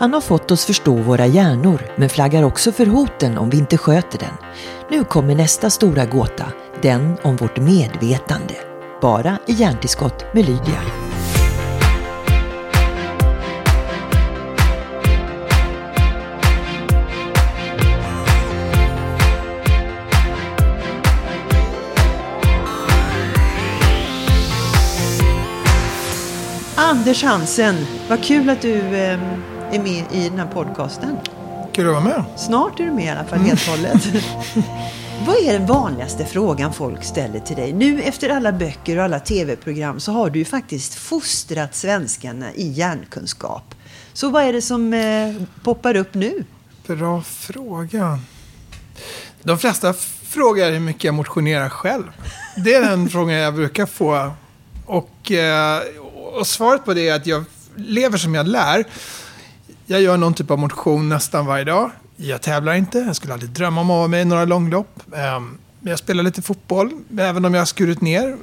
Han har fått oss förstå våra hjärnor men flaggar också för hoten om vi inte sköter den. Nu kommer nästa stora gåta, den om vårt medvetande. Bara i Hjärntillskott med Lydia. Anders Hansen, vad kul att du eh, är med i den här podcasten. Kul att vara med. Snart är du med i alla fall helt hållet. vad är den vanligaste frågan folk ställer till dig? Nu efter alla böcker och alla tv-program så har du ju faktiskt fostrat svenskarna i hjärnkunskap. Så vad är det som eh, poppar upp nu? Bra fråga. De flesta frågar hur mycket jag motionerar själv. Det är den frågan jag brukar få. Och, eh, och svaret på det är att jag lever som jag lär. Jag gör någon typ av motion nästan varje dag. Jag tävlar inte. Jag skulle aldrig drömma om att vara med i några långlopp. Ehm, jag spelar lite fotboll, även om jag har skurit ner.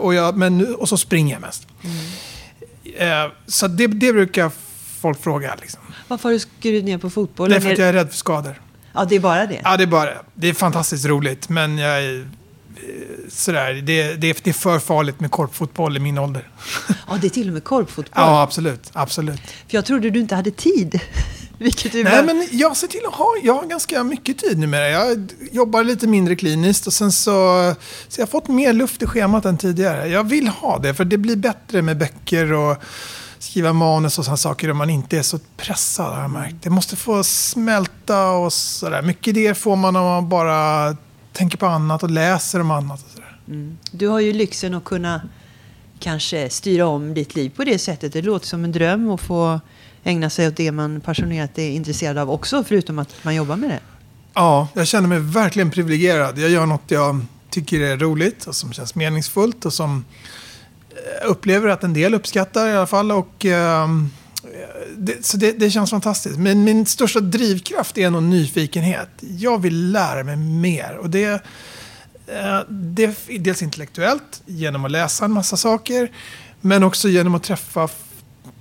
Och, jag, men, och så springer jag mest. Mm. Så det, det brukar folk fråga. Liksom. Varför har du skurit ner på fotboll? Det är för att jag är rädd för skador. Ja, det är bara det? Ja, det är bara det. Det är fantastiskt roligt, men jag är sådär, det, det, det är för farligt med korpfotboll i min ålder. Ja, det är till och med korpfotboll? Ja, absolut. absolut. För jag trodde du inte hade tid. Vilket är Nej, men jag ser till att ha, jag har ganska mycket tid numera. Jag jobbar lite mindre kliniskt och sen så, så jag har fått mer luft i schemat än tidigare. Jag vill ha det, för det blir bättre med böcker och skriva manus och sådana saker om man inte är så pressad har jag märkt. Det måste få smälta och sådär. Mycket idéer får man om man bara tänker på annat och läser om annat. Och sådär. Mm. Du har ju lyxen att kunna kanske styra om ditt liv på det sättet. Det låter som en dröm att få ägna sig åt det man passionerat är intresserad av också, förutom att man jobbar med det. Ja, jag känner mig verkligen privilegierad. Jag gör något jag tycker är roligt och som känns meningsfullt och som jag upplever att en del uppskattar i alla fall. Och, eh, det, så det, det, känns fantastiskt. Men min största drivkraft är nog nyfikenhet. Jag vill lära mig mer. Och det, eh, det är dels intellektuellt, genom att läsa en massa saker. Men också genom att träffa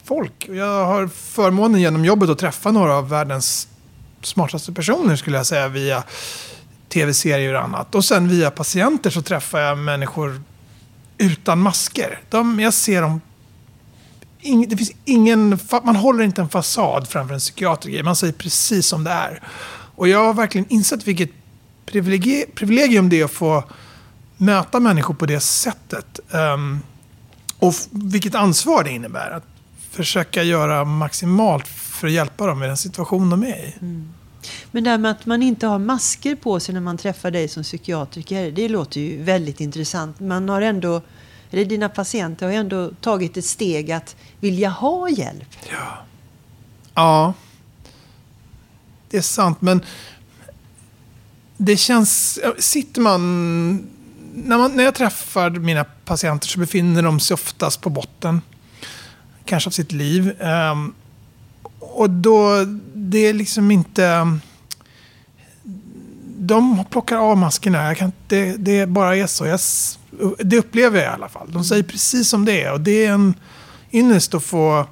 folk. Jag har förmånen genom jobbet att träffa några av världens smartaste personer skulle jag säga via tv-serier och annat. Och sen via patienter så träffar jag människor utan masker. De, jag ser dem... Ing, det finns ingen, man håller inte en fasad framför en psykiatriker. Man säger precis som det är. Och jag har verkligen insett vilket privilegium det är att få möta människor på det sättet. Um, och vilket ansvar det innebär. Att försöka göra maximalt för att hjälpa dem i den situation de är i. Mm. Men det här med att man inte har masker på sig när man träffar dig som psykiatriker, det låter ju väldigt intressant. Man har ändå, eller dina patienter har ju ändå tagit ett steg att vilja ha hjälp. Ja. Ja. Det är sant, men det känns... Sitter man... När, man, när jag träffar mina patienter så befinner de sig oftast på botten. Kanske av sitt liv. Um, och då, det är liksom inte... De plockar av maskerna. Jag kan, det, det bara är så. Jag, det upplever jag i alla fall. De säger precis som det är. Och det är en ynnest att få...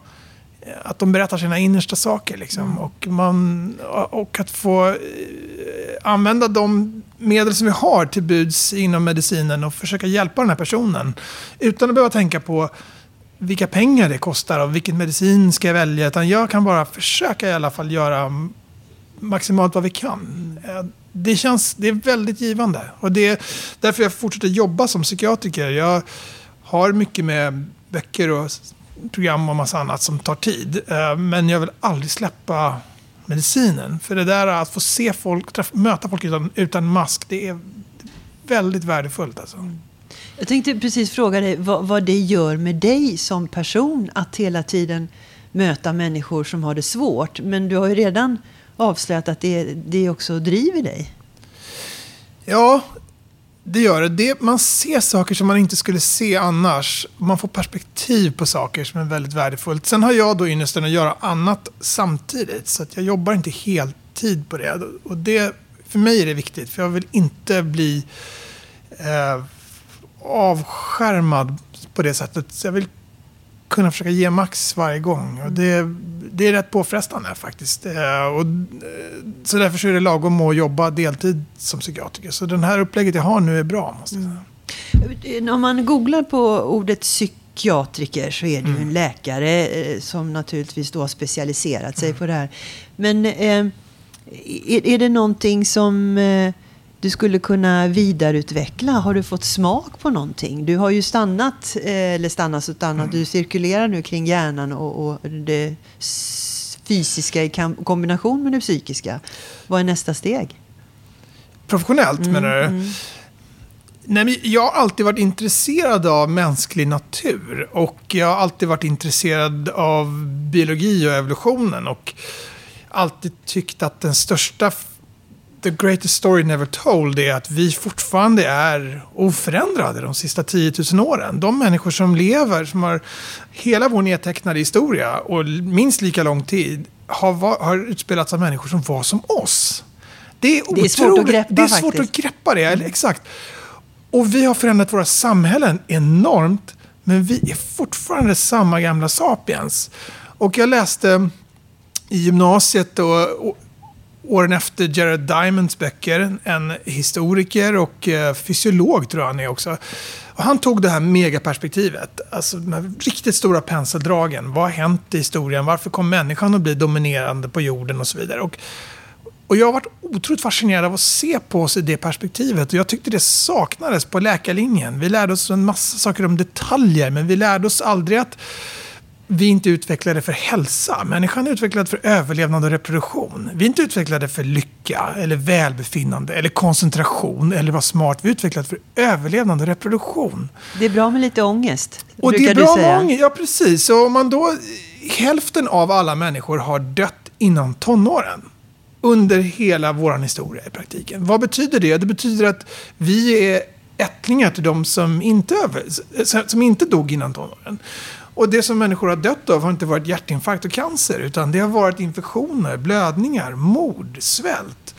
Att de berättar sina innersta saker. Liksom. Mm. Och, man, och att få eh, använda de medel som vi har till buds inom medicinen och försöka hjälpa den här personen. Utan att behöva tänka på vilka pengar det kostar och vilken medicin ska jag välja. Utan jag kan bara försöka i alla fall göra maximalt vad vi kan. Eh, det känns, det är väldigt givande. Och det är därför jag fortsätter jobba som psykiatriker. Jag har mycket med böcker och program och massa annat som tar tid. Eh, men jag vill aldrig släppa medicinen. För det där att få se folk, träffa, möta folk utan, utan mask, det är väldigt värdefullt. Alltså. Jag tänkte precis fråga dig vad, vad det gör med dig som person att hela tiden möta människor som har det svårt. Men du har ju redan avslöjat att det, det också driver dig. Ja, det gör det. det. Man ser saker som man inte skulle se annars. Man får perspektiv på saker som är väldigt värdefullt. Sen har jag då ynnesten att göra annat samtidigt. Så att jag jobbar inte heltid på det. Och det, för mig är det viktigt. För jag vill inte bli eh, avskärmad på det sättet. Så jag vill kunna försöka ge max varje gång. Och det, det är rätt påfrestande faktiskt. Eh, och, så därför är det lagom att jobba deltid som psykiatriker. Så det här upplägget jag har nu är bra, måste jag säga. Mm. Om man googlar på ordet psykiatriker så är det ju en mm. läkare som naturligtvis då har specialiserat sig mm. på det här. Men eh, är, är det någonting som eh, du skulle kunna vidareutveckla? Har du fått smak på någonting? Du har ju stannat, eh, eller stannat och stannat, mm. du cirkulerar nu kring hjärnan och, och det fysiska i kombination med det psykiska. Vad är nästa steg? Professionellt mm, menar du? Mm. Nej, jag har alltid varit intresserad av mänsklig natur och jag har alltid varit intresserad av biologi och evolutionen och alltid tyckt att den största the greatest story never told är att vi fortfarande är oförändrade de sista 10 000 åren. De människor som lever, som har hela vår nedtecknade historia och minst lika lång tid, har, har utspelats av människor som var som oss. Det är, det är svårt att greppa Det är svårt faktiskt. att greppa det, mm. exakt. Och vi har förändrat våra samhällen enormt, men vi är fortfarande samma gamla sapiens. Och jag läste i gymnasiet och, och åren efter Jared Diamonds böcker. En historiker och eh, fysiolog tror jag han är också. Och han tog det här megaperspektivet, alltså de här riktigt stora penseldragen. Vad har hänt i historien? Varför kom människan att bli dominerande på jorden och så vidare? Och, och jag har varit otroligt fascinerad av att se på oss i det perspektivet. Och jag tyckte det saknades på läkarlinjen. Vi lärde oss en massa saker om detaljer, men vi lärde oss aldrig att vi är inte utvecklade för hälsa. Människan är utvecklad för överlevnad och reproduktion. Vi är inte utvecklade för lycka, eller välbefinnande, eller koncentration, eller vara smart. Vi är utvecklade för överlevnad och reproduktion. Det är bra med lite ångest, och det är bra med ångest, Ja, precis. Och om man då, hälften av alla människor har dött innan tonåren. Under hela vår historia i praktiken. Vad betyder det? Det betyder att vi är ättlingar till de som inte, över, som inte dog innan tonåren. Och det som människor har dött av har inte varit hjärtinfarkt och cancer, utan det har varit infektioner, blödningar, mord, svält.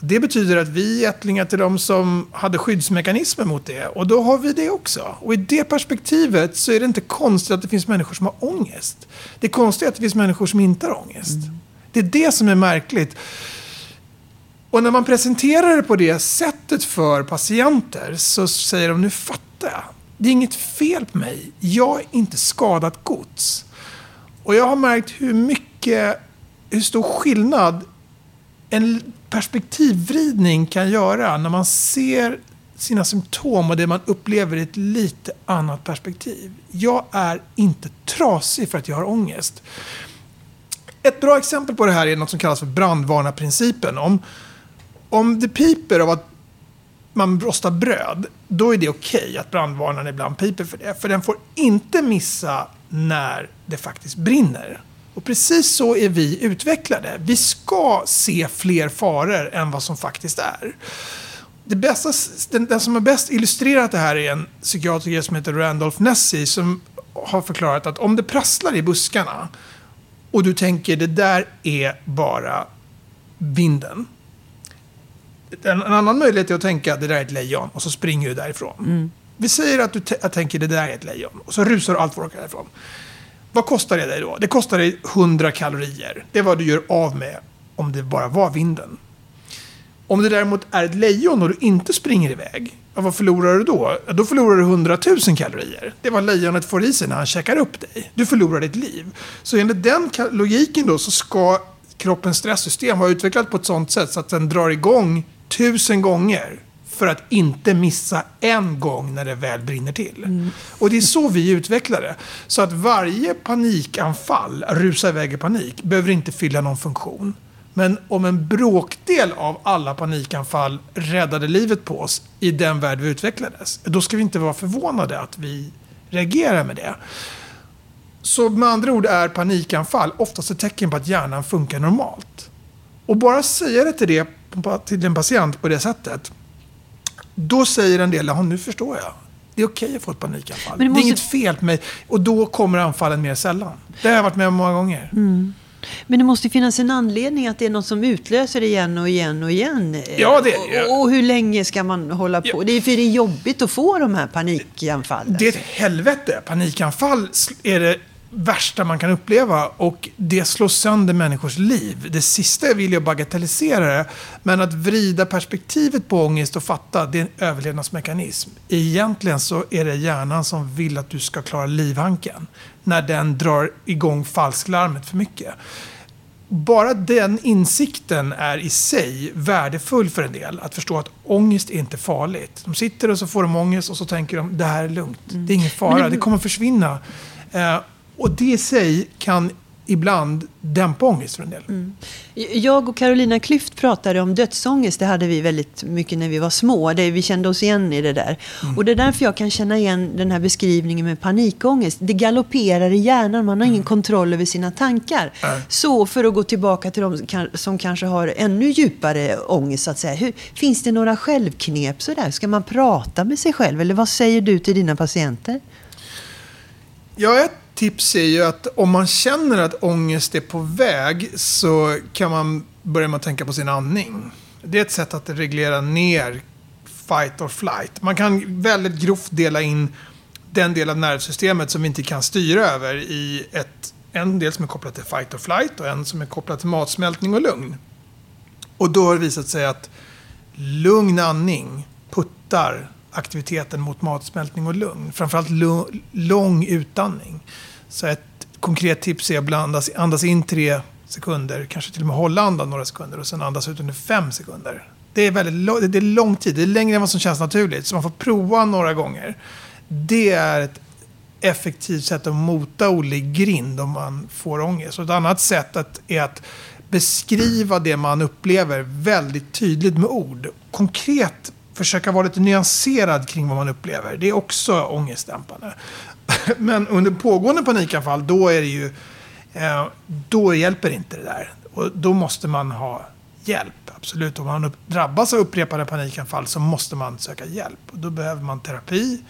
Det betyder att vi är ättlingar till de som hade skyddsmekanismer mot det. Och då har vi det också. Och i det perspektivet så är det inte konstigt att det finns människor som har ångest. Det är konstigt att det finns människor som inte har ångest. Mm. Det är det som är märkligt. Och när man presenterar det på det sättet för patienter så säger de nu fattar jag det är inget fel på mig. Jag är inte skadat gods. Och jag har märkt hur mycket, hur stor skillnad en perspektivvridning kan göra när man ser sina symptom och det man upplever i ett lite annat perspektiv. Jag är inte trasig för att jag har ångest. Ett bra exempel på det här är något som kallas för brandvarnarprincipen. Om, om det piper av att man rostar bröd, då är det okej okay att brandvarnaren ibland piper för det. För den får inte missa när det faktiskt brinner. Och precis så är vi utvecklade. Vi ska se fler faror än vad som faktiskt är. Det bästa, den, den som har bäst illustrerat det här är en psykiatriker som heter Randolph Nessie som har förklarat att om det prasslar i buskarna och du tänker det där är bara vinden en, en, annan möjlighet är att tänka det där är ett lejon och så springer du därifrån. Mm. Vi säger att du att tänker det där är ett lejon och så rusar du allt vad du därifrån. Vad kostar det dig då? Det kostar dig 100 kalorier. Det är vad du gör av med om det bara var vinden. Om det däremot är ett lejon och du inte springer iväg, vad förlorar du då? Då förlorar du 100 000 kalorier. Det är vad lejonet får i sig när han käkar upp dig. Du förlorar ditt liv. Så enligt den logiken då så ska kroppens stresssystem vara utvecklat på ett sånt sätt så att den drar igång tusen gånger för att inte missa en gång när det väl brinner till. Mm. Och det är så vi utvecklar det. Så att varje panikanfall, rusa iväg i panik, behöver inte fylla någon funktion. Men om en bråkdel av alla panikanfall räddade livet på oss i den värld vi utvecklades, då ska vi inte vara förvånade att vi reagerar med det. Så med andra ord är panikanfall oftast ett tecken på att hjärnan funkar normalt. Och bara säga det till det till en patient på det sättet, då säger en del, nu förstår jag. Det är okej att få ett panikanfall. Det, måste... det, är inget fel på mig. Och då kommer anfallen mer sällan. Det har jag varit med om många gånger. Mm. Men det måste finnas en anledning att det är något som utlöser det igen och igen och igen. Ja, det är det. Och, och hur länge ska man hålla på? Ja. Det är för det är jobbigt att få de här panikanfallen. Det är ett helvete. Panikanfall är det värsta man kan uppleva och det slår sönder människors liv. Det sista vill jag bagatellisera det, men att vrida perspektivet på ångest och fatta, det är en överlevnadsmekanism. Egentligen så är det hjärnan som vill att du ska klara livhanken när den drar igång falsklarmet för mycket. Bara den insikten är i sig värdefull för en del. Att förstå att ångest är inte farligt. De sitter och så får de ångest och så tänker de det här är lugnt. Det är ingen fara, det... kommer försvinna. Och det i sig kan ibland dämpa ångest för en del. Mm. Jag och Carolina Klüft pratade om dödsångest. Det hade vi väldigt mycket när vi var små. Det, vi kände oss igen i det där. Mm. Och det är därför jag kan känna igen den här beskrivningen med panikångest. Det galopperar i hjärnan. Man har ingen mm. kontroll över sina tankar. Så för att gå tillbaka till de som kanske har ännu djupare ångest. Så att säga. Hur, finns det några självknep sådär? Ska man prata med sig själv? Eller vad säger du till dina patienter? Ja, ett tips är ju att om man känner att ångest är på väg så kan man börja med att tänka på sin andning. Det är ett sätt att reglera ner fight or flight. Man kan väldigt grovt dela in den del av nervsystemet som vi inte kan styra över i ett, en del som är kopplad till fight or flight och en som är kopplad till matsmältning och lugn. Och då har det visat sig att lugn andning puttar aktiviteten mot matsmältning och lugn. Framförallt lång utandning. Så ett konkret tips är att andas, andas in tre sekunder, kanske till och med hålla andan några sekunder och sen andas ut under fem sekunder. Det är, väldigt, det är lång tid, det är längre än vad som känns naturligt. Så man får prova några gånger. Det är ett effektivt sätt att mota Olle i grind om man får ångest. Och ett annat sätt att, är att beskriva det man upplever väldigt tydligt med ord. Konkret försöka vara lite nyanserad kring vad man upplever. Det är också ångestdämpande. Men under pågående panikanfall, då är det ju... Eh, då hjälper inte det där. Och då måste man ha hjälp. Absolut. Om man drabbas av upprepade panikanfall så måste man söka hjälp. Och då behöver man terapi.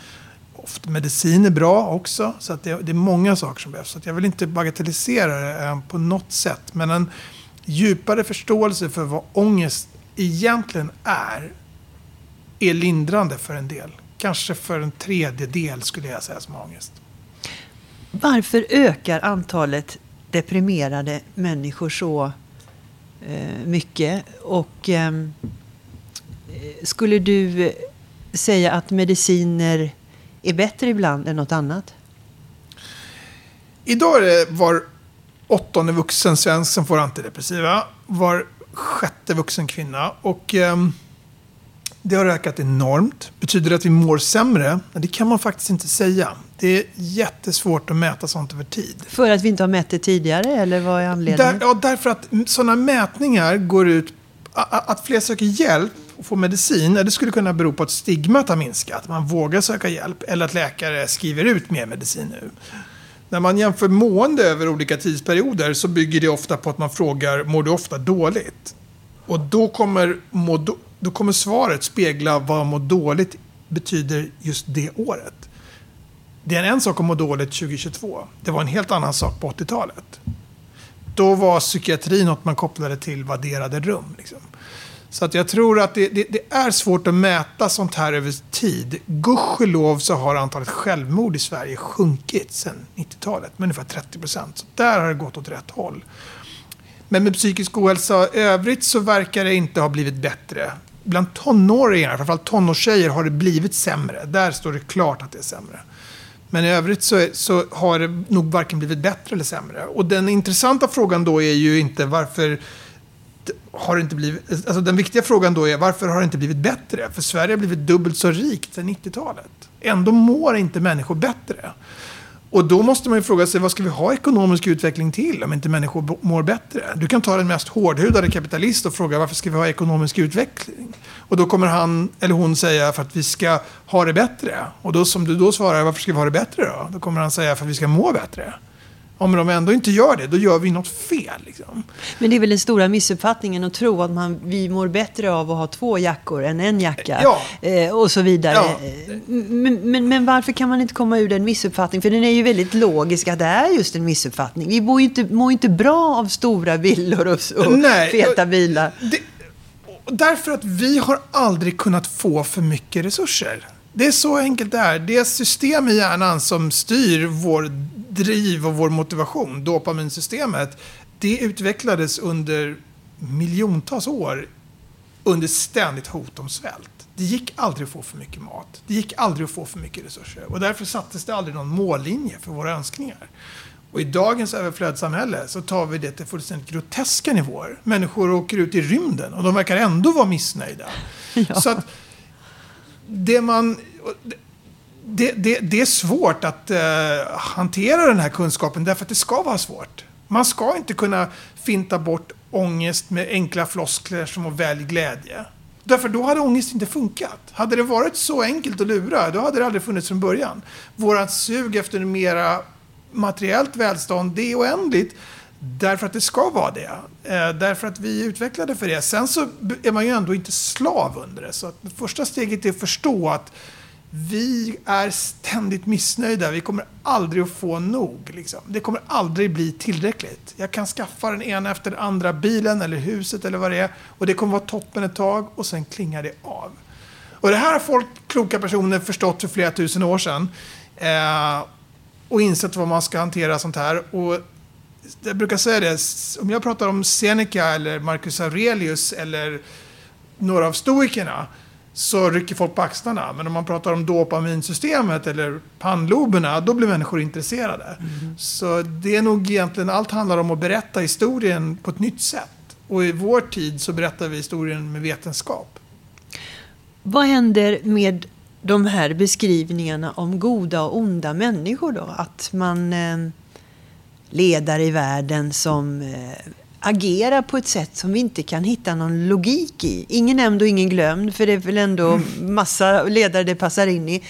Ofta medicin är bra också. Så att det, det är många saker som behövs. Så jag vill inte bagatellisera det eh, på något sätt. Men en djupare förståelse för vad ångest egentligen är är lindrande för en del. Kanske för en tredjedel skulle jag säga som har ångest. Varför ökar antalet deprimerade människor så eh, mycket? Och eh, skulle du säga att mediciner är bättre ibland än något annat? Idag är det var åttonde vuxen svensk som får antidepressiva. Var sjätte vuxen kvinna. Och... Eh, det har ökat enormt. Betyder det att vi mår sämre? Det kan man faktiskt inte säga. Det är jättesvårt att mäta sånt över tid. För att vi inte har mätt det tidigare, eller vad är anledningen? Där, ja, därför att sådana mätningar går ut... Att fler söker hjälp och får medicin, det skulle kunna bero på att stigmat har minskat. Man vågar söka hjälp, eller att läkare skriver ut mer medicin nu. När man jämför mående över olika tidsperioder så bygger det ofta på att man frågar, mår du ofta dåligt? Och då kommer må då kommer svaret spegla vad må dåligt betyder just det året. Det är en sak att må dåligt 2022. Det var en helt annan sak på 80-talet. Då var psykiatri något man kopplade till vadderade rum. Liksom. Så att jag tror att det, det, det, är svårt att mäta sånt här över tid. Gudskelov så har antalet självmord i Sverige sjunkit sedan 90-talet med ungefär 30 procent. Så där har det gått åt rätt håll. Men med psykisk ohälsa i övrigt så verkar det inte ha blivit bättre bland tonåringar, framförallt tonårstjejer, har det blivit sämre. Där står det klart att det är sämre. Men i övrigt så, så har det nog varken blivit bättre eller sämre. Och den intressanta frågan då är ju inte varför har det inte blivit... Alltså den viktiga frågan då är varför har det inte blivit bättre? För Sverige har blivit dubbelt så rikt sedan 90-talet. Ändå mår inte människor bättre. Och då måste man ju fråga sig, vad ska vi ha ekonomisk utveckling till om inte människor mår bättre? Du kan ta den mest hårdhudade kapitalist och fråga varför ska vi ha ekonomisk utveckling? Och då kommer han eller hon säga för att vi ska ha det bättre. Och då som du då svarar, varför ska vi ha det bättre då? Då kommer han säga för att vi ska må bättre. Om de ändå inte gör det, då gör vi något fel. Liksom. Men det är väl den stora missuppfattningen att tro att man, vi mår bättre av att ha två jackor än en jacka. Ja. Eh, och så vidare. Ja. Men, men, men, varför kan man inte komma ur den missuppfattningen? För den är ju väldigt logisk att det är just en missuppfattning. Vi mår ju inte, mår inte bra av stora villor och, och Nej, feta bilar. Det, därför att vi har aldrig kunnat få för mycket resurser. Det är så enkelt det är. Det är system i hjärnan som styr vår driv och vår motivation, dopaminsystemet, det utvecklades under miljontals år under ständigt hot om svält. Det gick aldrig att få för mycket mat. Det gick aldrig att få för mycket resurser. Och därför sattes det aldrig någon mållinje för våra önskningar. Och i dagens överflödssamhälle så tar vi det till fullständigt groteska nivåer. Människor åker ut i rymden och de verkar ändå vara missnöjda. Ja. Så att det man... Det, det, det är svårt att uh, hantera den här kunskapen därför att det ska vara svårt. Man ska inte kunna finta bort ångest med enkla floskler som att välj glädje. Därför då hade ångest inte funkat. Hade det varit så enkelt att lura, då hade det aldrig funnits från början. Vårat sug efter mera materiellt välstånd, det är oändligt. Därför att det ska vara det. Eh, därför att vi är utvecklade för det. Sen så är man ju ändå inte slav under det. Så att första steget är att förstå att vi är ständigt missnöjda. Vi kommer aldrig att få nog. Liksom. Det kommer aldrig bli tillräckligt. Jag kan skaffa den ena efter den andra bilen eller huset eller vad det är. Och det kommer vara toppen ett tag och sen klingar det av. Och det här har folk, kloka personer, förstått för flera tusen år sedan. Eh, och insett vad man ska hantera sånt här. Och jag brukar säga det, om jag pratar om Seneca eller Marcus Aurelius eller några av stoikerna så rycker folk på axlarna. Men om man pratar om dopaminsystemet eller pannloberna, då blir människor intresserade. Mm. Så det är nog egentligen, allt handlar om att berätta historien på ett nytt sätt. Och i vår tid så berättar vi historien med vetenskap. Vad händer med de här beskrivningarna om goda och onda människor då? Att man eh, ledare i världen som eh, agerar på ett sätt som vi inte kan hitta någon logik i. Ingen nämnd och ingen glömd, för det är väl ändå mm. massa ledare det passar in i.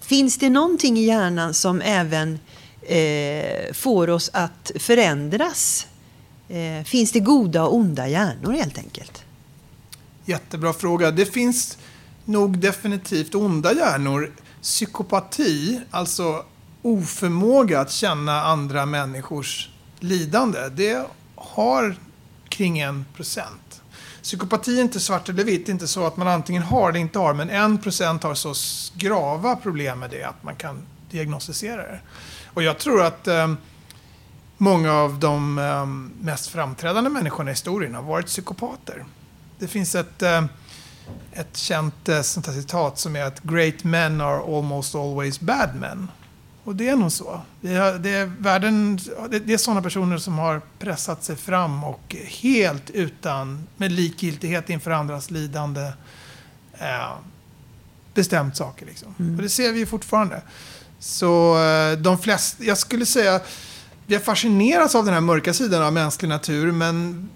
Finns det någonting i hjärnan som även eh, får oss att förändras? Eh, finns det goda och onda hjärnor helt enkelt? Jättebra fråga. Det finns nog definitivt onda hjärnor. Psykopati, alltså oförmåga att känna andra människors lidande, det har kring en procent. Psykopati är inte svart eller vitt, det är inte så att man antingen har eller inte har, men en procent har så grava problem med det att man kan diagnostisera det. Och jag tror att eh, många av de eh, mest framträdande människorna i historien har varit psykopater. Det finns ett, eh, ett känt eh, sånt citat som är att “Great men are almost always bad men”. Och det är nog så. Det är, det är, världen, det är sådana personer som har pressat sig fram och helt utan, med likgiltighet inför andras lidande, eh, bestämt saker. Liksom. Mm. Och det ser vi fortfarande. Så eh, de flesta, jag skulle säga, vi har fascinerats av den här mörka sidan av mänsklig natur, men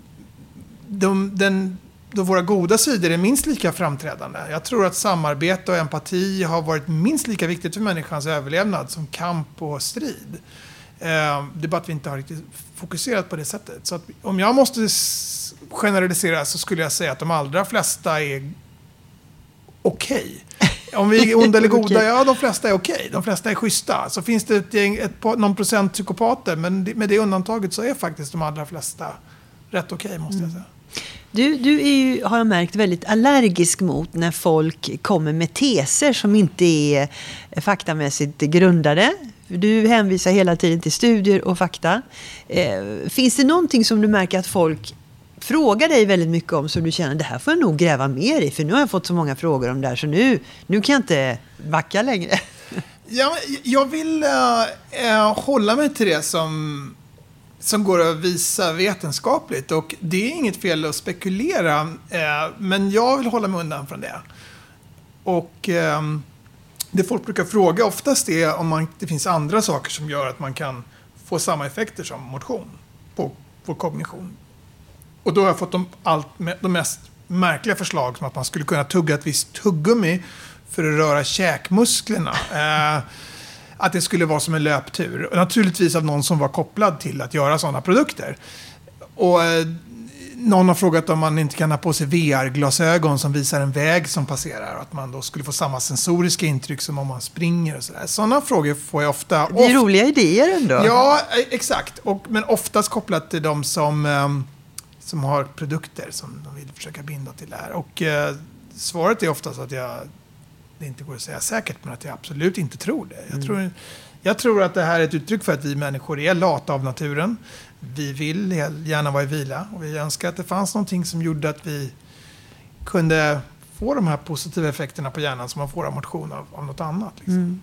de, den, då våra goda sidor är minst lika framträdande. Jag tror att samarbete och empati har varit minst lika viktigt för människans överlevnad som kamp och strid. Eh, det är bara att vi inte har riktigt fokuserat på det sättet. Så om jag måste generalisera så skulle jag säga att de allra flesta är okej. Okay. Om vi är onda eller goda, okay. ja de flesta är okej. Okay. De flesta är schyssta. Så finns det ett gäng, ett, någon procent psykopater, men med det undantaget så är faktiskt de allra flesta rätt okej, måste jag säga. Du, du är ju, har jag märkt, väldigt allergisk mot när folk kommer med teser som inte är faktamässigt grundade. Du hänvisar hela tiden till studier och fakta. Eh, finns det någonting som du märker att folk frågar dig väldigt mycket om som du känner det här får jag nog gräva mer i för nu har jag fått så många frågor om det här så nu, nu kan jag inte backa längre. Ja, jag vill äh, hålla mig till det som som går att visa vetenskapligt. Och det är inget fel att spekulera, eh, men jag vill hålla mig undan från det. Och eh, det folk brukar fråga oftast är om man, det finns andra saker som gör att man kan få samma effekter som motion på på kognition. Och då har jag fått de, allt, de mest märkliga förslag som att man skulle kunna tugga ett visst tuggummi för att röra käkmusklerna. Eh, att det skulle vara som en löptur. Och naturligtvis av någon som var kopplad till att göra sådana produkter. Och eh, någon har frågat om man inte kan ha på sig VR-glasögon som visar en väg som passerar. Och att man då skulle få samma sensoriska intryck som om man springer och sådär. Sådana frågor får jag ofta. Det är roliga idéer ändå. Ja, eh, exakt. Och, men oftast kopplat till de som, um, som har produkter som de vill försöka binda till det här. Och uh, svaret är oftast att jag det inte går att säga säkert, men att jag absolut inte tror det. Jag, mm. tror, Jag tror att det här är ett uttryck för att vi människor är lata av naturen. Vi vill gärna vara i vila och vi önskar att det fanns någonting som gjorde att vi kunde få de här positiva effekterna på hjärnan som man får av motion av, av något annat. Liksom.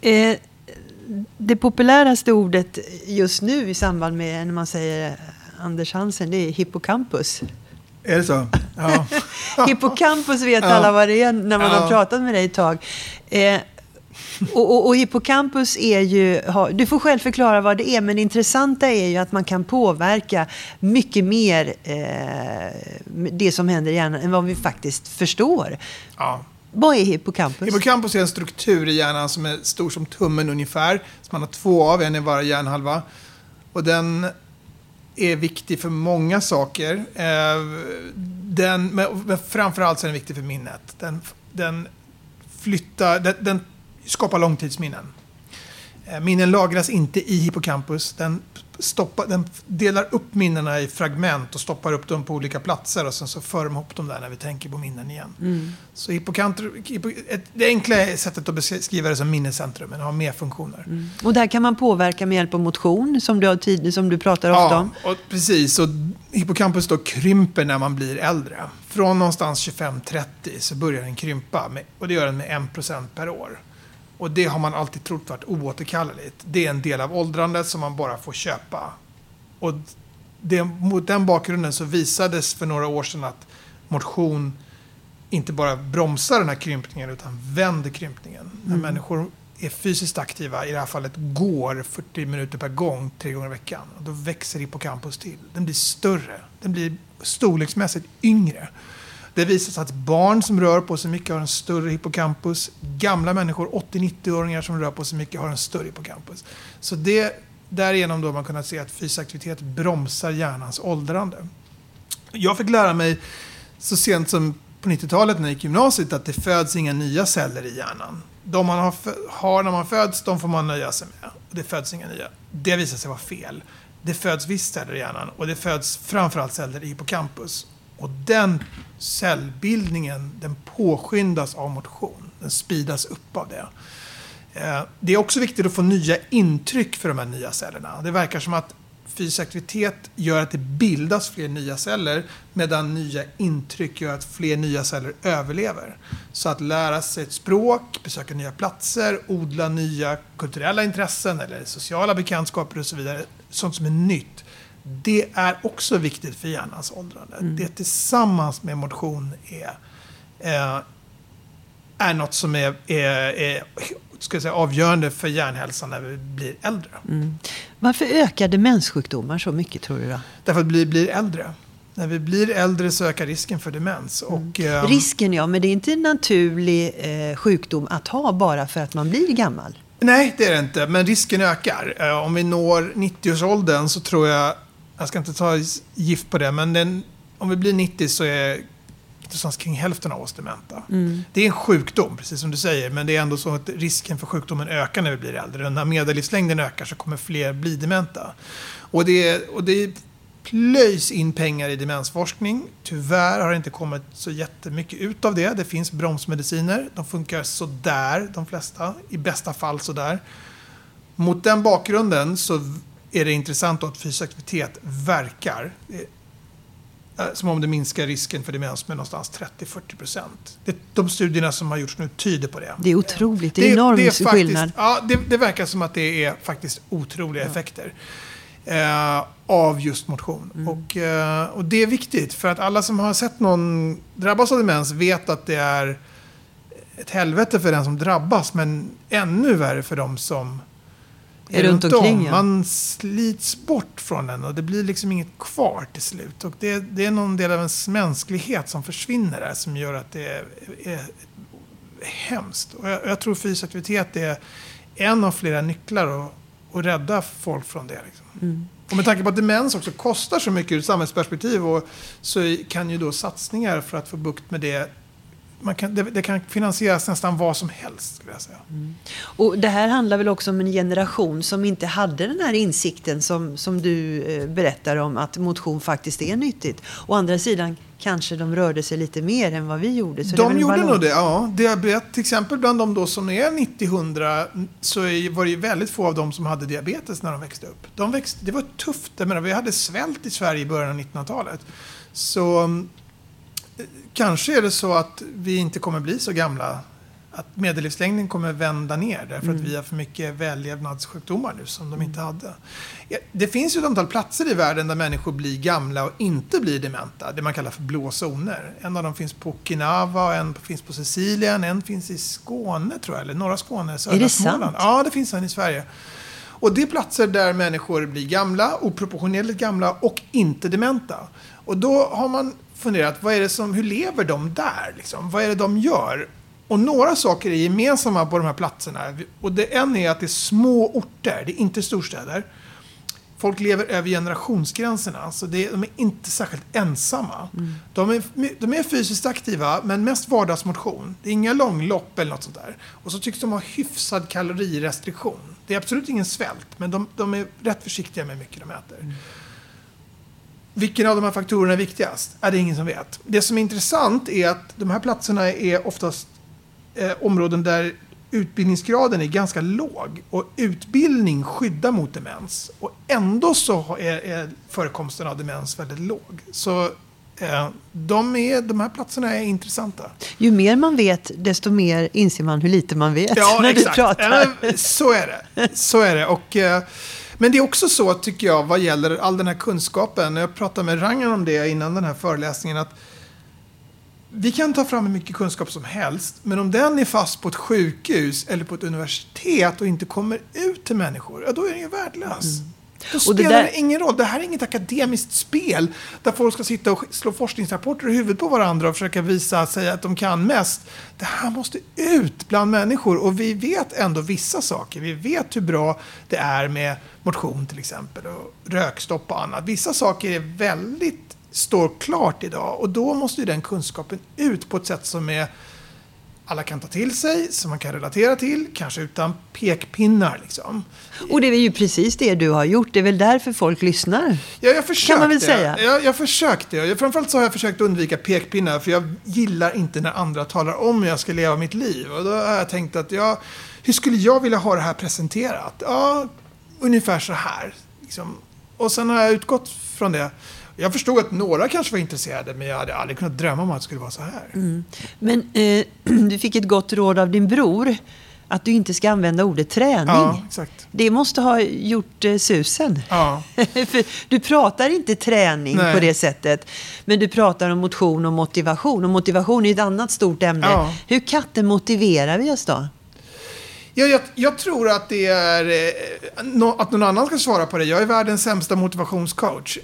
Mm. Eh, det populäraste ordet just nu i samband med när man säger Anders Hansen, det är hippocampus. Är det så? Ja. hippocampus vet ja. alla vad det är när man ja. har pratat med dig ett tag. Eh, och, och, och, hippocampus är ju, du får själv förklara vad det är, men det intressanta är ju att man kan påverka mycket mer eh, det som händer i hjärnan än vad vi faktiskt förstår. Ja. Vad är hippocampus? Hippocampus är en struktur i hjärnan som är stor som tummen ungefär. Som man har två av, en i varje hjärnhalva. Och den är viktig för många saker. Eh, den, men framförallt så är den viktig för minnet. Den, den flyttar, den, den skapar långtidsminnen. Eh, minnen lagras inte i hippocampus. Den, stoppar, den delar upp minnena i fragment och stoppar upp dem på olika platser och sen så för de ihop dem där när vi tänker på minnen igen. Mm. Så hippocampus, det enkla sättet att beskriva det som minnescentrum, men har mer funktioner. Mm. Och där kan man påverka med hjälp av motion som du, har tid, som du pratar ofta om? Ja, precis. Och hippocampus då krymper när man blir äldre. Från någonstans 25-30 så börjar den krympa med, och det gör den med 1% per år. Och det har man alltid trott varit oåterkalleligt. Det är en del av åldrandet som man bara får köpa. Och det, mot den bakgrunden så visades för några år sedan att motion inte bara bromsar den här krympningen utan vänder krympningen. Mm. När människor är fysiskt aktiva, i det här fallet går 40 minuter per gång tre gånger i veckan, och då växer hippocampus till. Den blir större. Den blir storleksmässigt yngre. Det visar sig att barn som rör på sig mycket har en större hippocampus. Gamla människor, 80-90-åringar som rör på sig mycket har en större hippocampus. Så det, därigenom då har man kunnat se att fysisk aktivitet bromsar hjärnans åldrande. Jag fick lära mig så sent som på 90-talet när jag gick gymnasiet att det föds inga nya celler i hjärnan. De man har, har när man föds, de får man nöja sig med. Det föds inga nya. Det visar sig vara fel. Det föds visst celler i hjärnan och det föds framförallt celler i hippocampus. Och den cellbildningen den påskyndas av motion. Den spidas upp av det. Eh, det är också viktigt att få nya intryck för de här nya cellerna. Det verkar som att fysisk aktivitet gör att det bildas fler nya celler medan nya intryck gör att fler nya celler överlever. Så att lära sig ett språk, besöka nya platser, odla nya kulturella intressen eller sociala bekantskaper och så vidare, sånt som är nytt det är också viktigt för hjärnans åldrande. Mm. Det tillsammans med motion är, eh, är något som är, är, är ska jag säga, avgörande för hjärnhälsan när vi blir äldre. Mm. Varför ökar demenssjukdomar så mycket tror du? Då? Därför att vi blir äldre. När vi blir äldre så ökar risken för demens. Mm. Och, um, risken ja, men det är inte en naturlig eh, sjukdom att ha bara för att man blir gammal. Nej, det är det inte. Men risken ökar. Uh, om vi når 90-årsåldern så tror jag jag ska inte ta gift på det, men den, om vi blir 90 så är någonstans kring hälften av oss dementa. Mm. Det är en sjukdom, precis som du säger, men det är ändå så att risken för sjukdomen ökar när vi blir äldre. När medellivslängden ökar så kommer fler bli dementa. Och det, och det plöjs in pengar i demensforskning. Tyvärr har det inte kommit så jättemycket ut av det. Det finns bromsmediciner. De funkar sådär, de flesta. I bästa fall sådär. Mot den bakgrunden så är det intressant att fysisk aktivitet verkar eh, som om det minskar risken för demens med någonstans 30-40 procent. De studierna som har gjorts nu tyder på det. Det är otroligt, det är enorm det, det är skillnad. Ja, det, det, verkar som att det är faktiskt otroliga ja. effekter eh, av just motion. Mm. Och, eh, och det är viktigt, för att alla som har sett någon drabbas av demens vet att det är ett helvete för den som drabbas, men ännu värre för de som är runt, runt omkring. Ja. Man slits bort från den och det blir liksom inget kvar till slut. Och det, det är någon del av ens mänsklighet som försvinner där som gör att det är, är hemskt. Och jag, jag tror fysisk aktivitet är en av flera nycklar att, att rädda folk från det. Liksom. Mm. Och med tanke på att demens också kostar så mycket ur samhällsperspektiv och så kan ju då satsningar för att få bukt med det man kan, det, det, kan finansieras nästan vad som helst. Skulle jag säga. Mm. Och det här handlar väl också om en generation som inte hade den här insikten som, som du eh, berättar om att motion faktiskt är nyttigt. Å andra sidan kanske de rörde sig lite mer än vad vi gjorde. Så de gjorde nog det, ja. Diabetes, till exempel bland de då som är 90-100 så var det ju väldigt få av dem som hade diabetes när de växte upp. De växte, det var tufft. Jag menar, vi hade svält i Sverige i början av 1900-talet. Så eh, kanske är det så att vi inte kommer bli så gamla att medellivslängden kommer vända ner därför mm. att vi har för mycket vällevnadssjukdomar nu som de inte hade. Det finns ju ett antal platser i världen där människor blir gamla och inte blir dementa. Det man kallar för blå zoner. En av dem finns på Okinawa, en finns på Sicilien, en finns i Skåne tror jag, eller norra Skåne, södra Är det Småland. sant? Ja, det finns en i Sverige. Och det är platser där människor blir gamla, oproportionerligt gamla och inte dementa. Och då har man funderat, vad är det som, hur lever de där? Liksom? Vad är det de gör? Och några saker är gemensamma på de här platserna. Och det en är att det är små orter, det är inte storstäder. Folk lever över generationsgränserna, så det, de är inte särskilt ensamma. Mm. De, är, de är fysiskt aktiva, men mest vardagsmotion. Det är inga långlopp eller något sånt där. Och så tycks de ha hyfsad kalorirestriktion. Det är absolut ingen svält, men de, de är rätt försiktiga med hur mycket de äter. Mm. Vilken av de här faktorerna är viktigast? Är det ingen som vet. Det som är intressant är att de här platserna är oftast eh, områden där utbildningsgraden är ganska låg och utbildning skyddar mot demens. Och ändå så är, är förekomsten av demens väldigt låg. Så eh, de, är, de här platserna är intressanta. Ju mer man vet, desto mer inser man hur lite man vet ja, när exakt. du pratar. Så är det. Så är det. Och, eh, men det är också så, tycker jag, vad gäller all den här kunskapen. Jag pratade med Rangan om det innan den här föreläsningen. att vi kan ta fram hur mycket kunskap som helst, men om den är fast på ett sjukhus eller på ett universitet och inte kommer ut till människor, ja då är den ju värdelös. Mm. Då spelar det, där... ingen roll. Det här är inget akademiskt spel där folk ska sitta och slå forskningsrapporter i huvudet på varandra och försöka visa sig att de kan mest. Det här måste ut bland människor och vi vet ändå vissa saker. Vi vet hur bra det är med motion till exempel och rökstopp och annat. Vissa saker är väldigt står klart idag. Och då måste ju den kunskapen ut på ett sätt som är alla kan ta till sig, som man kan relatera till, kanske utan pekpinnar. Liksom. Och det är ju precis det du har gjort. Det är väl därför folk lyssnar? Ja, jag försökte. Kan man väl säga? Jag, jag försökte. Framförallt så har jag försökt undvika pekpinnar, för jag gillar inte när andra talar om hur jag ska leva mitt liv. Och då har jag tänkt att, ja, hur skulle jag vilja ha det här presenterat? Ja, ungefär så här. Liksom. Och sen har jag utgått från det. Jag förstod att några kanske var intresserade, men jag hade aldrig kunnat drömma om att det skulle vara så här. Mm. Men eh, du fick ett gott råd av din bror. Att du inte ska använda ordet träning. Ja, exakt. Det måste ha gjort eh, susen. Ja. För du pratar inte träning Nej. på det sättet. Men du pratar om motion och motivation. Och motivation är ett annat stort ämne. Ja. Hur katten motiverar vi oss då? Ja, jag, jag, tror att det är eh, att någon annan ska svara på det. Jag är världens sämsta motivationscoach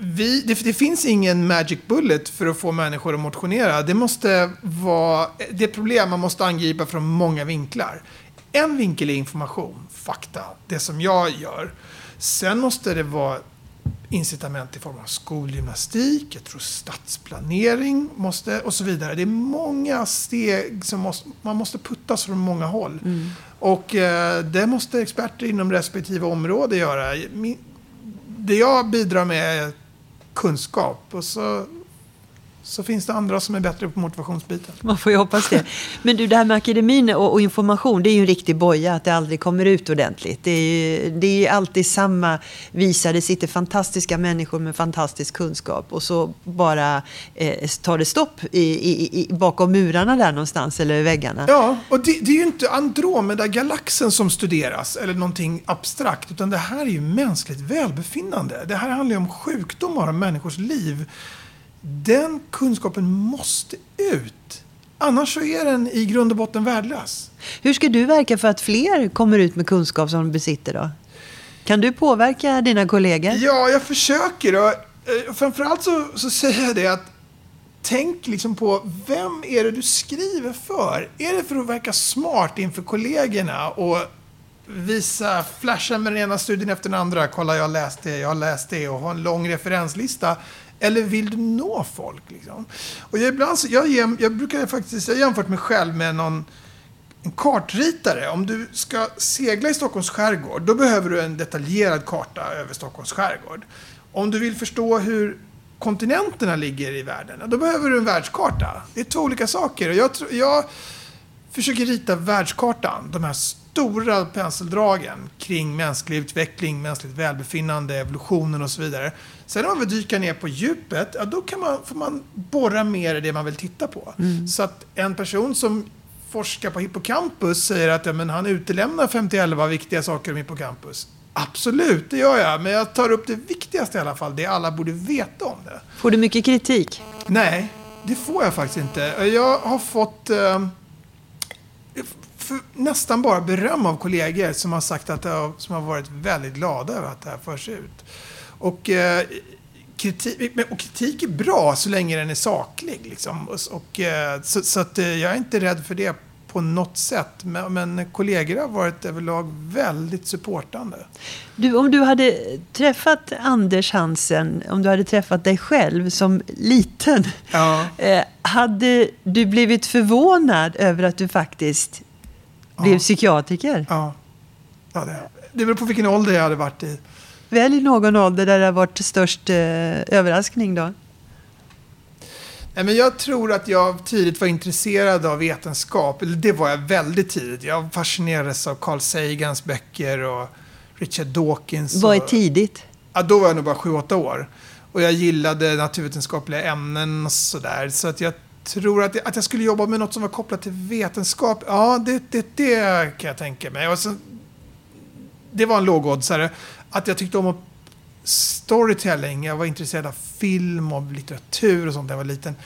vi, det, det, finns ingen magic bullet för att få människor att motionera. Det måste vara det är problem man måste angripa från många vinklar. En vinkel är information, fakta, det som jag gör. Sen måste det vara incitament i form av skolgymnastik, jag tror stadsplanering måste, och så vidare. Det är många steg som måste, man måste puttas från många håll. Mm. Och eh, det måste experter inom respektive område göra. Det jag bidrar med är kunskap. Och så, så finns det andra som är bättre på motivationsbiten. Man får ju hoppas det. Men du, det här med akademin och, och information, det är ju en riktig boja att det aldrig kommer ut ordentligt. Det är ju det är alltid samma visa. Det sitter fantastiska människor med fantastisk kunskap och så bara eh, tar det stopp i, i, i, bakom murarna där någonstans eller väggarna. Ja, och det, det är ju inte Andromeda-galaxen som studeras eller någonting abstrakt, utan det här är ju mänskligt välbefinnande. Det här handlar ju om sjukdomar och människors liv. Den kunskapen måste ut. Annars så är den i grund och botten värdelös. Hur ska du verka för att fler kommer ut med kunskap som de besitter då? Kan du påverka dina kollegor? Ja, jag försöker. Och, eh, framförallt så, så säger jag det att tänk liksom på vem är det du skriver för? Är det för att verka smart inför kollegorna och visa, flasha med den ena studien efter den andra. Kolla, jag har läst det, jag har läst det och ha en lång referenslista. Eller vill du nå folk? Liksom? Och jag, ibland, jag, jag brukar faktiskt, jag jämfört mig själv med någon en kartritare. Om du ska segla i Stockholms skärgård, då behöver du en detaljerad karta över Stockholms skärgård. Om du vill förstå hur kontinenterna ligger i världen, då behöver du en världskarta. Det är två olika saker. Och jag, jag försöker rita världskartan, de här stora penseldragen kring mänsklig utveckling, mänskligt välbefinnande, evolutionen och så vidare. Sen när man vill dyka ner på djupet, ja, då kan man, får man borra mer i det man vill titta på. Mm. Så att en person som forskar på hippocampus säger att ja, men han utelämnar 51 viktiga saker om hippocampus. Absolut, det gör jag. Men jag tar upp det viktigaste i alla fall. Det alla borde veta om det. Får du mycket kritik? Nej, det får jag faktiskt inte. Jag har fått eh, nästan bara beröm av kollegor som har sagt att har, som har varit väldigt glada över att det här förs ut. Och, eh, kritik, och kritik är bra så länge den är saklig. Liksom. Och, och eh, så, så att, eh, jag är inte rädd för det på något sätt. Men, men kollegor har varit överlag väldigt supportande. Du, om du hade träffat Anders Hansen, om du hade träffat dig själv som liten. Ja. Eh, hade du blivit förvånad över att du faktiskt ja. blev psykiatriker? Ja, ja det, det beror på vilken ålder jag hade varit i. Välj någon ålder där det har varit störst eh, överraskning då. Nej, men jag tror att jag tidigt var intresserad av vetenskap. Det var jag väldigt tidigt. Jag fascinerades av Carl Sagans böcker och Richard Dawkins. Vad är tidigt? Ja, då var jag nog bara 7-8 år. Och jag gillade naturvetenskapliga ämnen och sådär. Så att jag tror att, att jag skulle jobba med något som var kopplat till vetenskap. Ja, det, det, det kan jag tänka mig. Och sen, det var en lågoddsare. Att jag tyckte om att storytelling. Jag var intresserad av film och litteratur och sånt när jag var liten.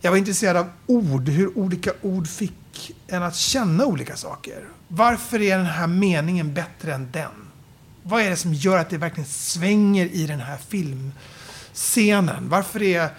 Jag var intresserad av ord, hur olika ord fick en att känna olika saker. Varför är den här meningen bättre än den? Vad är det som gör att det verkligen svänger i den här filmscenen? Varför är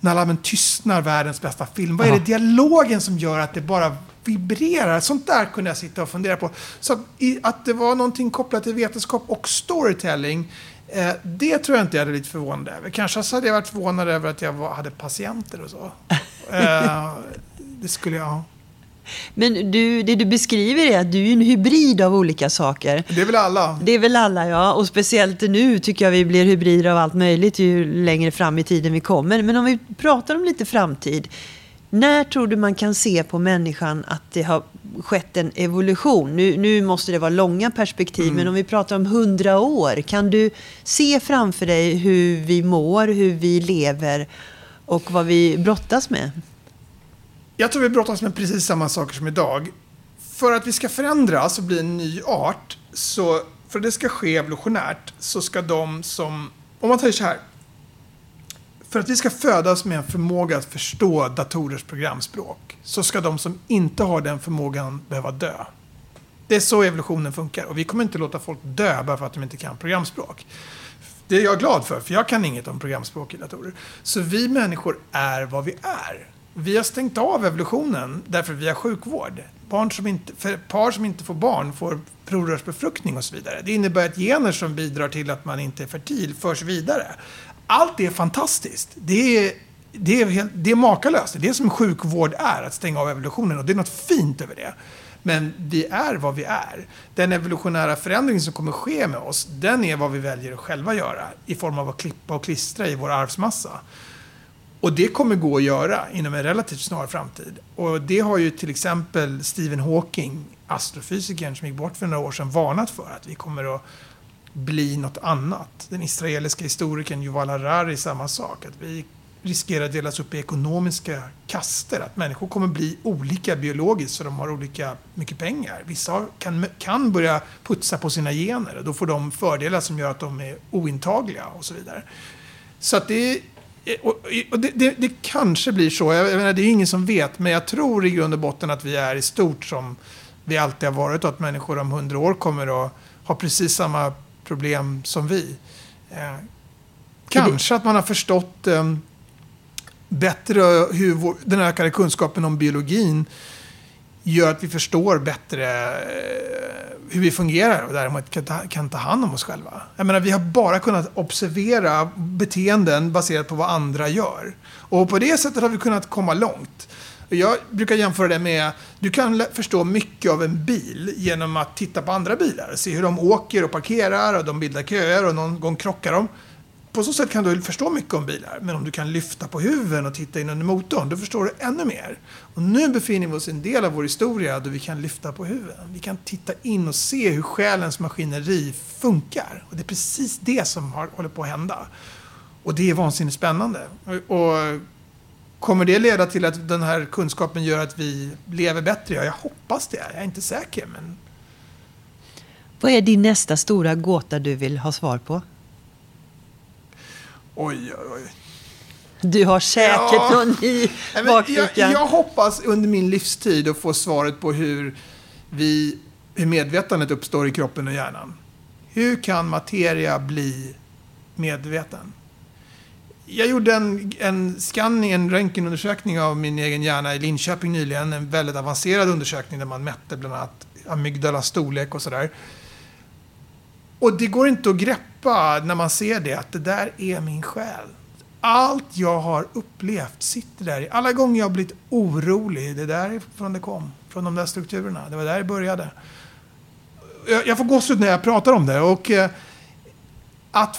när lammen tystnar världens bästa film? Vad är det dialogen som gör att det bara vibrerar? Sånt där kunde jag sitta och fundera på. Så att, att det var någonting kopplat till vetenskap och storytelling Eh, det tror jag inte jag hade blivit förvånad över. Kanske så hade jag varit förvånad över att jag var, hade patienter och så. Eh, det skulle jag... Men du, det du beskriver är att du är en hybrid av olika saker. Det är väl alla? Det är väl alla, ja. Och speciellt nu tycker jag vi blir hybrider av allt möjligt ju längre fram i tiden vi kommer. Men om vi pratar om lite framtid. När tror du man kan se på människan att det har skett en evolution? Nu, nu måste det vara långa perspektiv, mm. men om vi pratar om hundra år. Kan du se framför dig hur vi mår, hur vi lever och vad vi brottas med? Jag tror vi brottas med precis samma saker som idag. För att vi ska förändras och bli en ny art, så för att det ska ske evolutionärt, så ska de som... Om man säger så här. För att vi ska födas med en förmåga att förstå datorers programspråk så ska de som inte har den förmågan behöva dö. Det är så evolutionen funkar och vi kommer inte låta folk dö bara för att de inte kan programspråk. Det är jag glad för, för jag kan inget om programspråk i datorer. Så vi människor är vad vi är. Vi har stängt av evolutionen därför vi har sjukvård. Barn som inte, för par som inte får barn får provrörsbefruktning och så vidare. Det innebär att gener som bidrar till att man inte är fertil förs vidare allt är fantastiskt. Det är, det är, helt, det är makalöst. Det är det som sjukvård är, att stänga av evolutionen. Och det är något fint över det. Men vi är vad vi är. Den evolutionära förändring som kommer ske med oss, den är vad vi väljer att själva göra i form av att klippa och klistra i vår arvsmassa. Och det kommer gå att göra inom en relativt snar framtid. Och det har ju till exempel Stephen Hawking, astrofysikern som gick bort för några år sedan, varnat för. Att vi kommer att bli något annat. Den israeliska historikern Yuval Harari samma sak. Att vi riskerar att delas upp i ekonomiska kaster. Att människor kommer bli olika biologiskt så de har olika mycket pengar. Vissa kan, kan börja putsa på sina gener och då får de fördelar som gör att de är ointagliga och så vidare. Så att det, Eh, och det, det, det kanske blir så. Jag menar, det är ingen som vet. Men jag tror i grund och botten att vi är i stort som vi alltid har varit och att människor om hundra år kommer att ha precis samma problem som vi. Eh, kanske att man har förstått eh, bättre hur vår, den ökade kunskapen om biologin gör att vi förstår bättre eh, hur vi fungerar och därmed kan ta, kan ta hand om oss själva. Jag menar, vi har bara kunnat observera beteenden baserat på vad andra gör. Och på det sättet har vi kunnat komma långt. Jag brukar jämföra det med, du kan förstå mycket av en bil genom att titta på andra bilar. Se hur de åker och parkerar och de bildar köer och någon gång krockar de. På så sätt kan du förstå mycket om bilar. Men om du kan lyfta på huven och titta in under motorn, då förstår du ännu mer. Och nu befinner vi oss i en del av vår historia då vi kan lyfta på huven. Vi kan titta in och se hur själens maskineri funkar. Och det är precis det som har, håller på att hända. Och det är vansinnigt spännande. Och Kommer det leda till att den här kunskapen gör att vi lever bättre? Ja, jag hoppas det. Jag är inte säker. Men... Vad är din nästa stora gåta du vill ha svar på? Oj, oj, oj. Du har säkert ja, någon i bakfickan. Jag, jag, hoppas under min livstid att få svaret på hur, vi, hur medvetandet uppstår i kroppen och hjärnan. Hur kan materia bli medveten? Jag gjorde en, en scanning, en röntgenundersökning av min egen hjärna i Linköping nyligen. En väldigt avancerad undersökning där man mätte bland annat amygdalas storlek och sådär. Och det går inte att greppa när man ser det, att det där är min själ. Allt jag har upplevt sitter där. Alla gånger jag har blivit orolig, det är därifrån det kom. Från de där strukturerna. Det var där det började. Jag, jag får gåshud när jag pratar om det. Och eh, att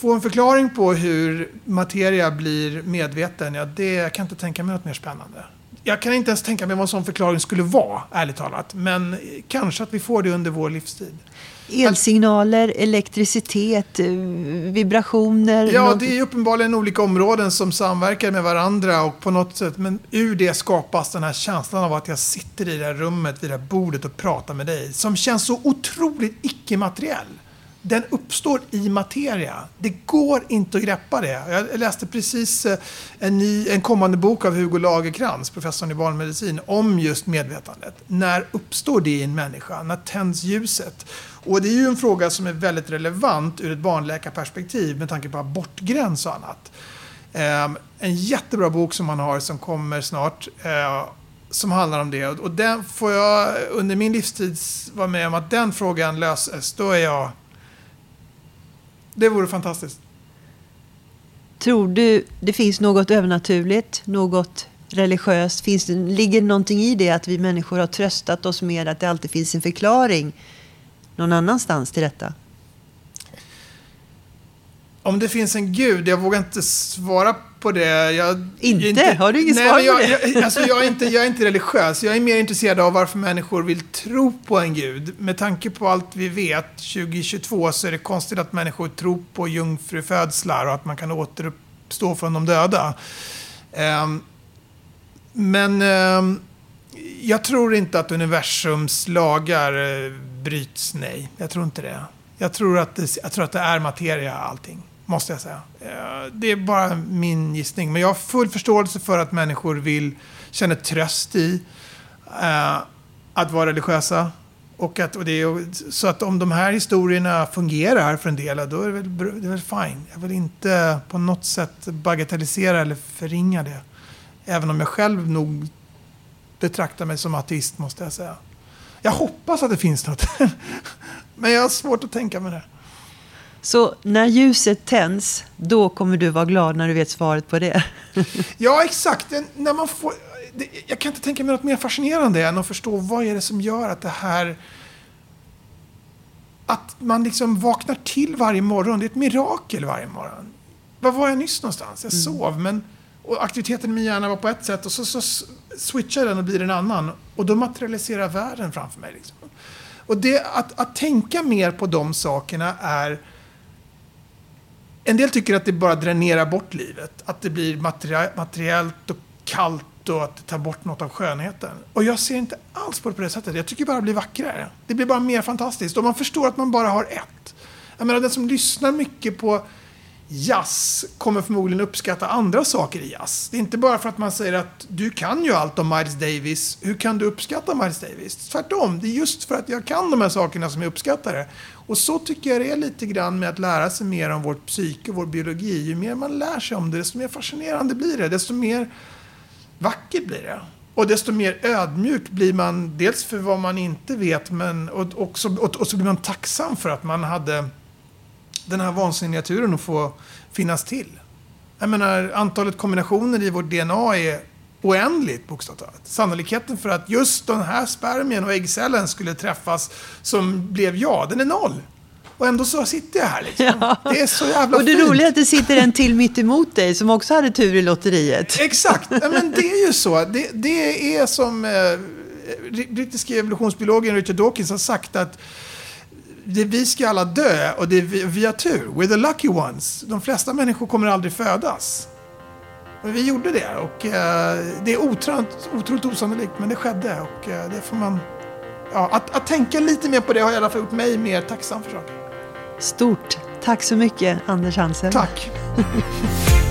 få en förklaring på hur materia blir medveten, ja, det jag kan inte tänka mig något mer spännande. Jag kan inte ens tänka mig vad en sån förklaring skulle vara, ärligt talat. Men eh, kanske att vi får det under vår livstid. Elsignaler, elektricitet, eh, vibrationer? Ja, det är uppenbarligen olika områden som samverkar med varandra och på något sätt, men ur det skapas den här känslan av att jag sitter i det här rummet, vid det här bordet och pratar med dig, som känns så otroligt icke-materiell den uppstår i materia. Det går inte att greppa det. Jag läste precis eh, en, ny, en kommande bok av Hugo Lagerkrans, professorn i barnmedicin, om just medvetandet. När uppstår det i en människa? När tänds ljuset? Och det är ju en fråga som är väldigt relevant ur ett barnläkarperspektiv med tanke på abortgräns och annat. Ehm, en jättebra bok som man har som kommer snart eh, som handlar om det. Och den får jag under min livstid vara med om att den frågan löses. Då är jag det vore fantastiskt. Tror du det finns något övernaturligt, något religiöst? Finns det, ligger någonting i det att vi människor har tröstat oss med att det alltid finns en förklaring någon annanstans till detta? Om det finns en gud, jag vågar inte svara på det. Jag, inte? inte? Har du inget nej, svar jag, på det? Jag, alltså, jag, är inte, jag är inte religiös. Jag är mer intresserad av varför människor vill tro på en gud. Med tanke på allt vi vet 2022 så är det konstigt att människor tror på jungfrufödslar och att man kan återuppstå från de döda. Um, men um, jag tror inte att universums lagar uh, bryts, nej. Jag tror inte det. Jag tror att det, jag tror att det är materia allting. Måste jag säga. Eh, det är bara min gissning. Men jag har full förståelse för att människor vill känna tröst i eh, att vara religiösa. Och att, och det är, så att om de här historierna fungerar för en del, då är det väl, det är väl fine. Jag vill inte på något sätt bagatellisera eller förringa det. Även om jag själv nog betraktar mig som ateist, måste jag säga. Jag hoppas att det finns något. Men jag har svårt att tänka mig det. Så när ljuset tänds, då kommer du vara glad när du vet svaret på det? ja, exakt. När man får, jag kan inte tänka mig något mer fascinerande än att förstå vad är det som gör att det här... Att man liksom vaknar till varje morgon. Det är ett mirakel varje morgon. Var var jag nyss någonstans? Jag mm. sov, men och aktiviteten i min hjärna var på ett sätt och så, så switchar den och blir en annan. Och då materialiserar världen framför mig. Liksom. Och det, att, att tänka mer på de sakerna är en del tycker att det bara dränerar bort livet. Att det blir materiellt och kallt och att det tar bort något av skönheten. Och jag ser inte alls på det på det sättet. Jag tycker bara det blir vackrare. Det blir bara mer fantastiskt. Och man förstår att man bara har ett. Jag menar, den som lyssnar mycket på jazz kommer förmodligen uppskatta andra saker i jazz. Det är inte bara för att man säger att du kan ju allt om Miles Davis. Hur kan du uppskatta Miles Davis? Tvärtom, det är just för att jag kan de här sakerna som jag uppskattar det. Och så tycker jag det är lite grann med att lära sig mer om vårt psyke och vår biologi. Ju mer man lär sig om det, desto mer fascinerande blir det. Desto mer vackert blir det. Och desto mer ödmjuk blir man, dels för vad man inte vet, men och, också, och, och så blir man tacksam för att man hade den här vansinniga turen att få finnas till. Jag menar, antalet kombinationer i vårt DNA är oändligt bokstavligt talat. Sannolikheten för att just den här spermien och äggcellen skulle träffas som blev jag, den är noll. Och ändå så sitter jag här liksom. Ja. Det är så jävla Och det fint. roliga är att det sitter en till mitt emot dig som också hade tur i lotteriet. Exakt, ja, men det är ju så. Det, det är som eh, brittiske evolutionsbiologen Richard Dawkins har sagt att det, vi ska alla dö och det vi, vi har tur. We're the lucky ones. De flesta människor kommer aldrig födas. Men vi gjorde det och eh, det är otroligt, otroligt osannolikt men det skedde och eh, det får man... Ja, att, att tänka lite mer på det har i alla fall gjort mig mer tacksam för saker. Stort. Tack så mycket, Anders Hansen. Tack.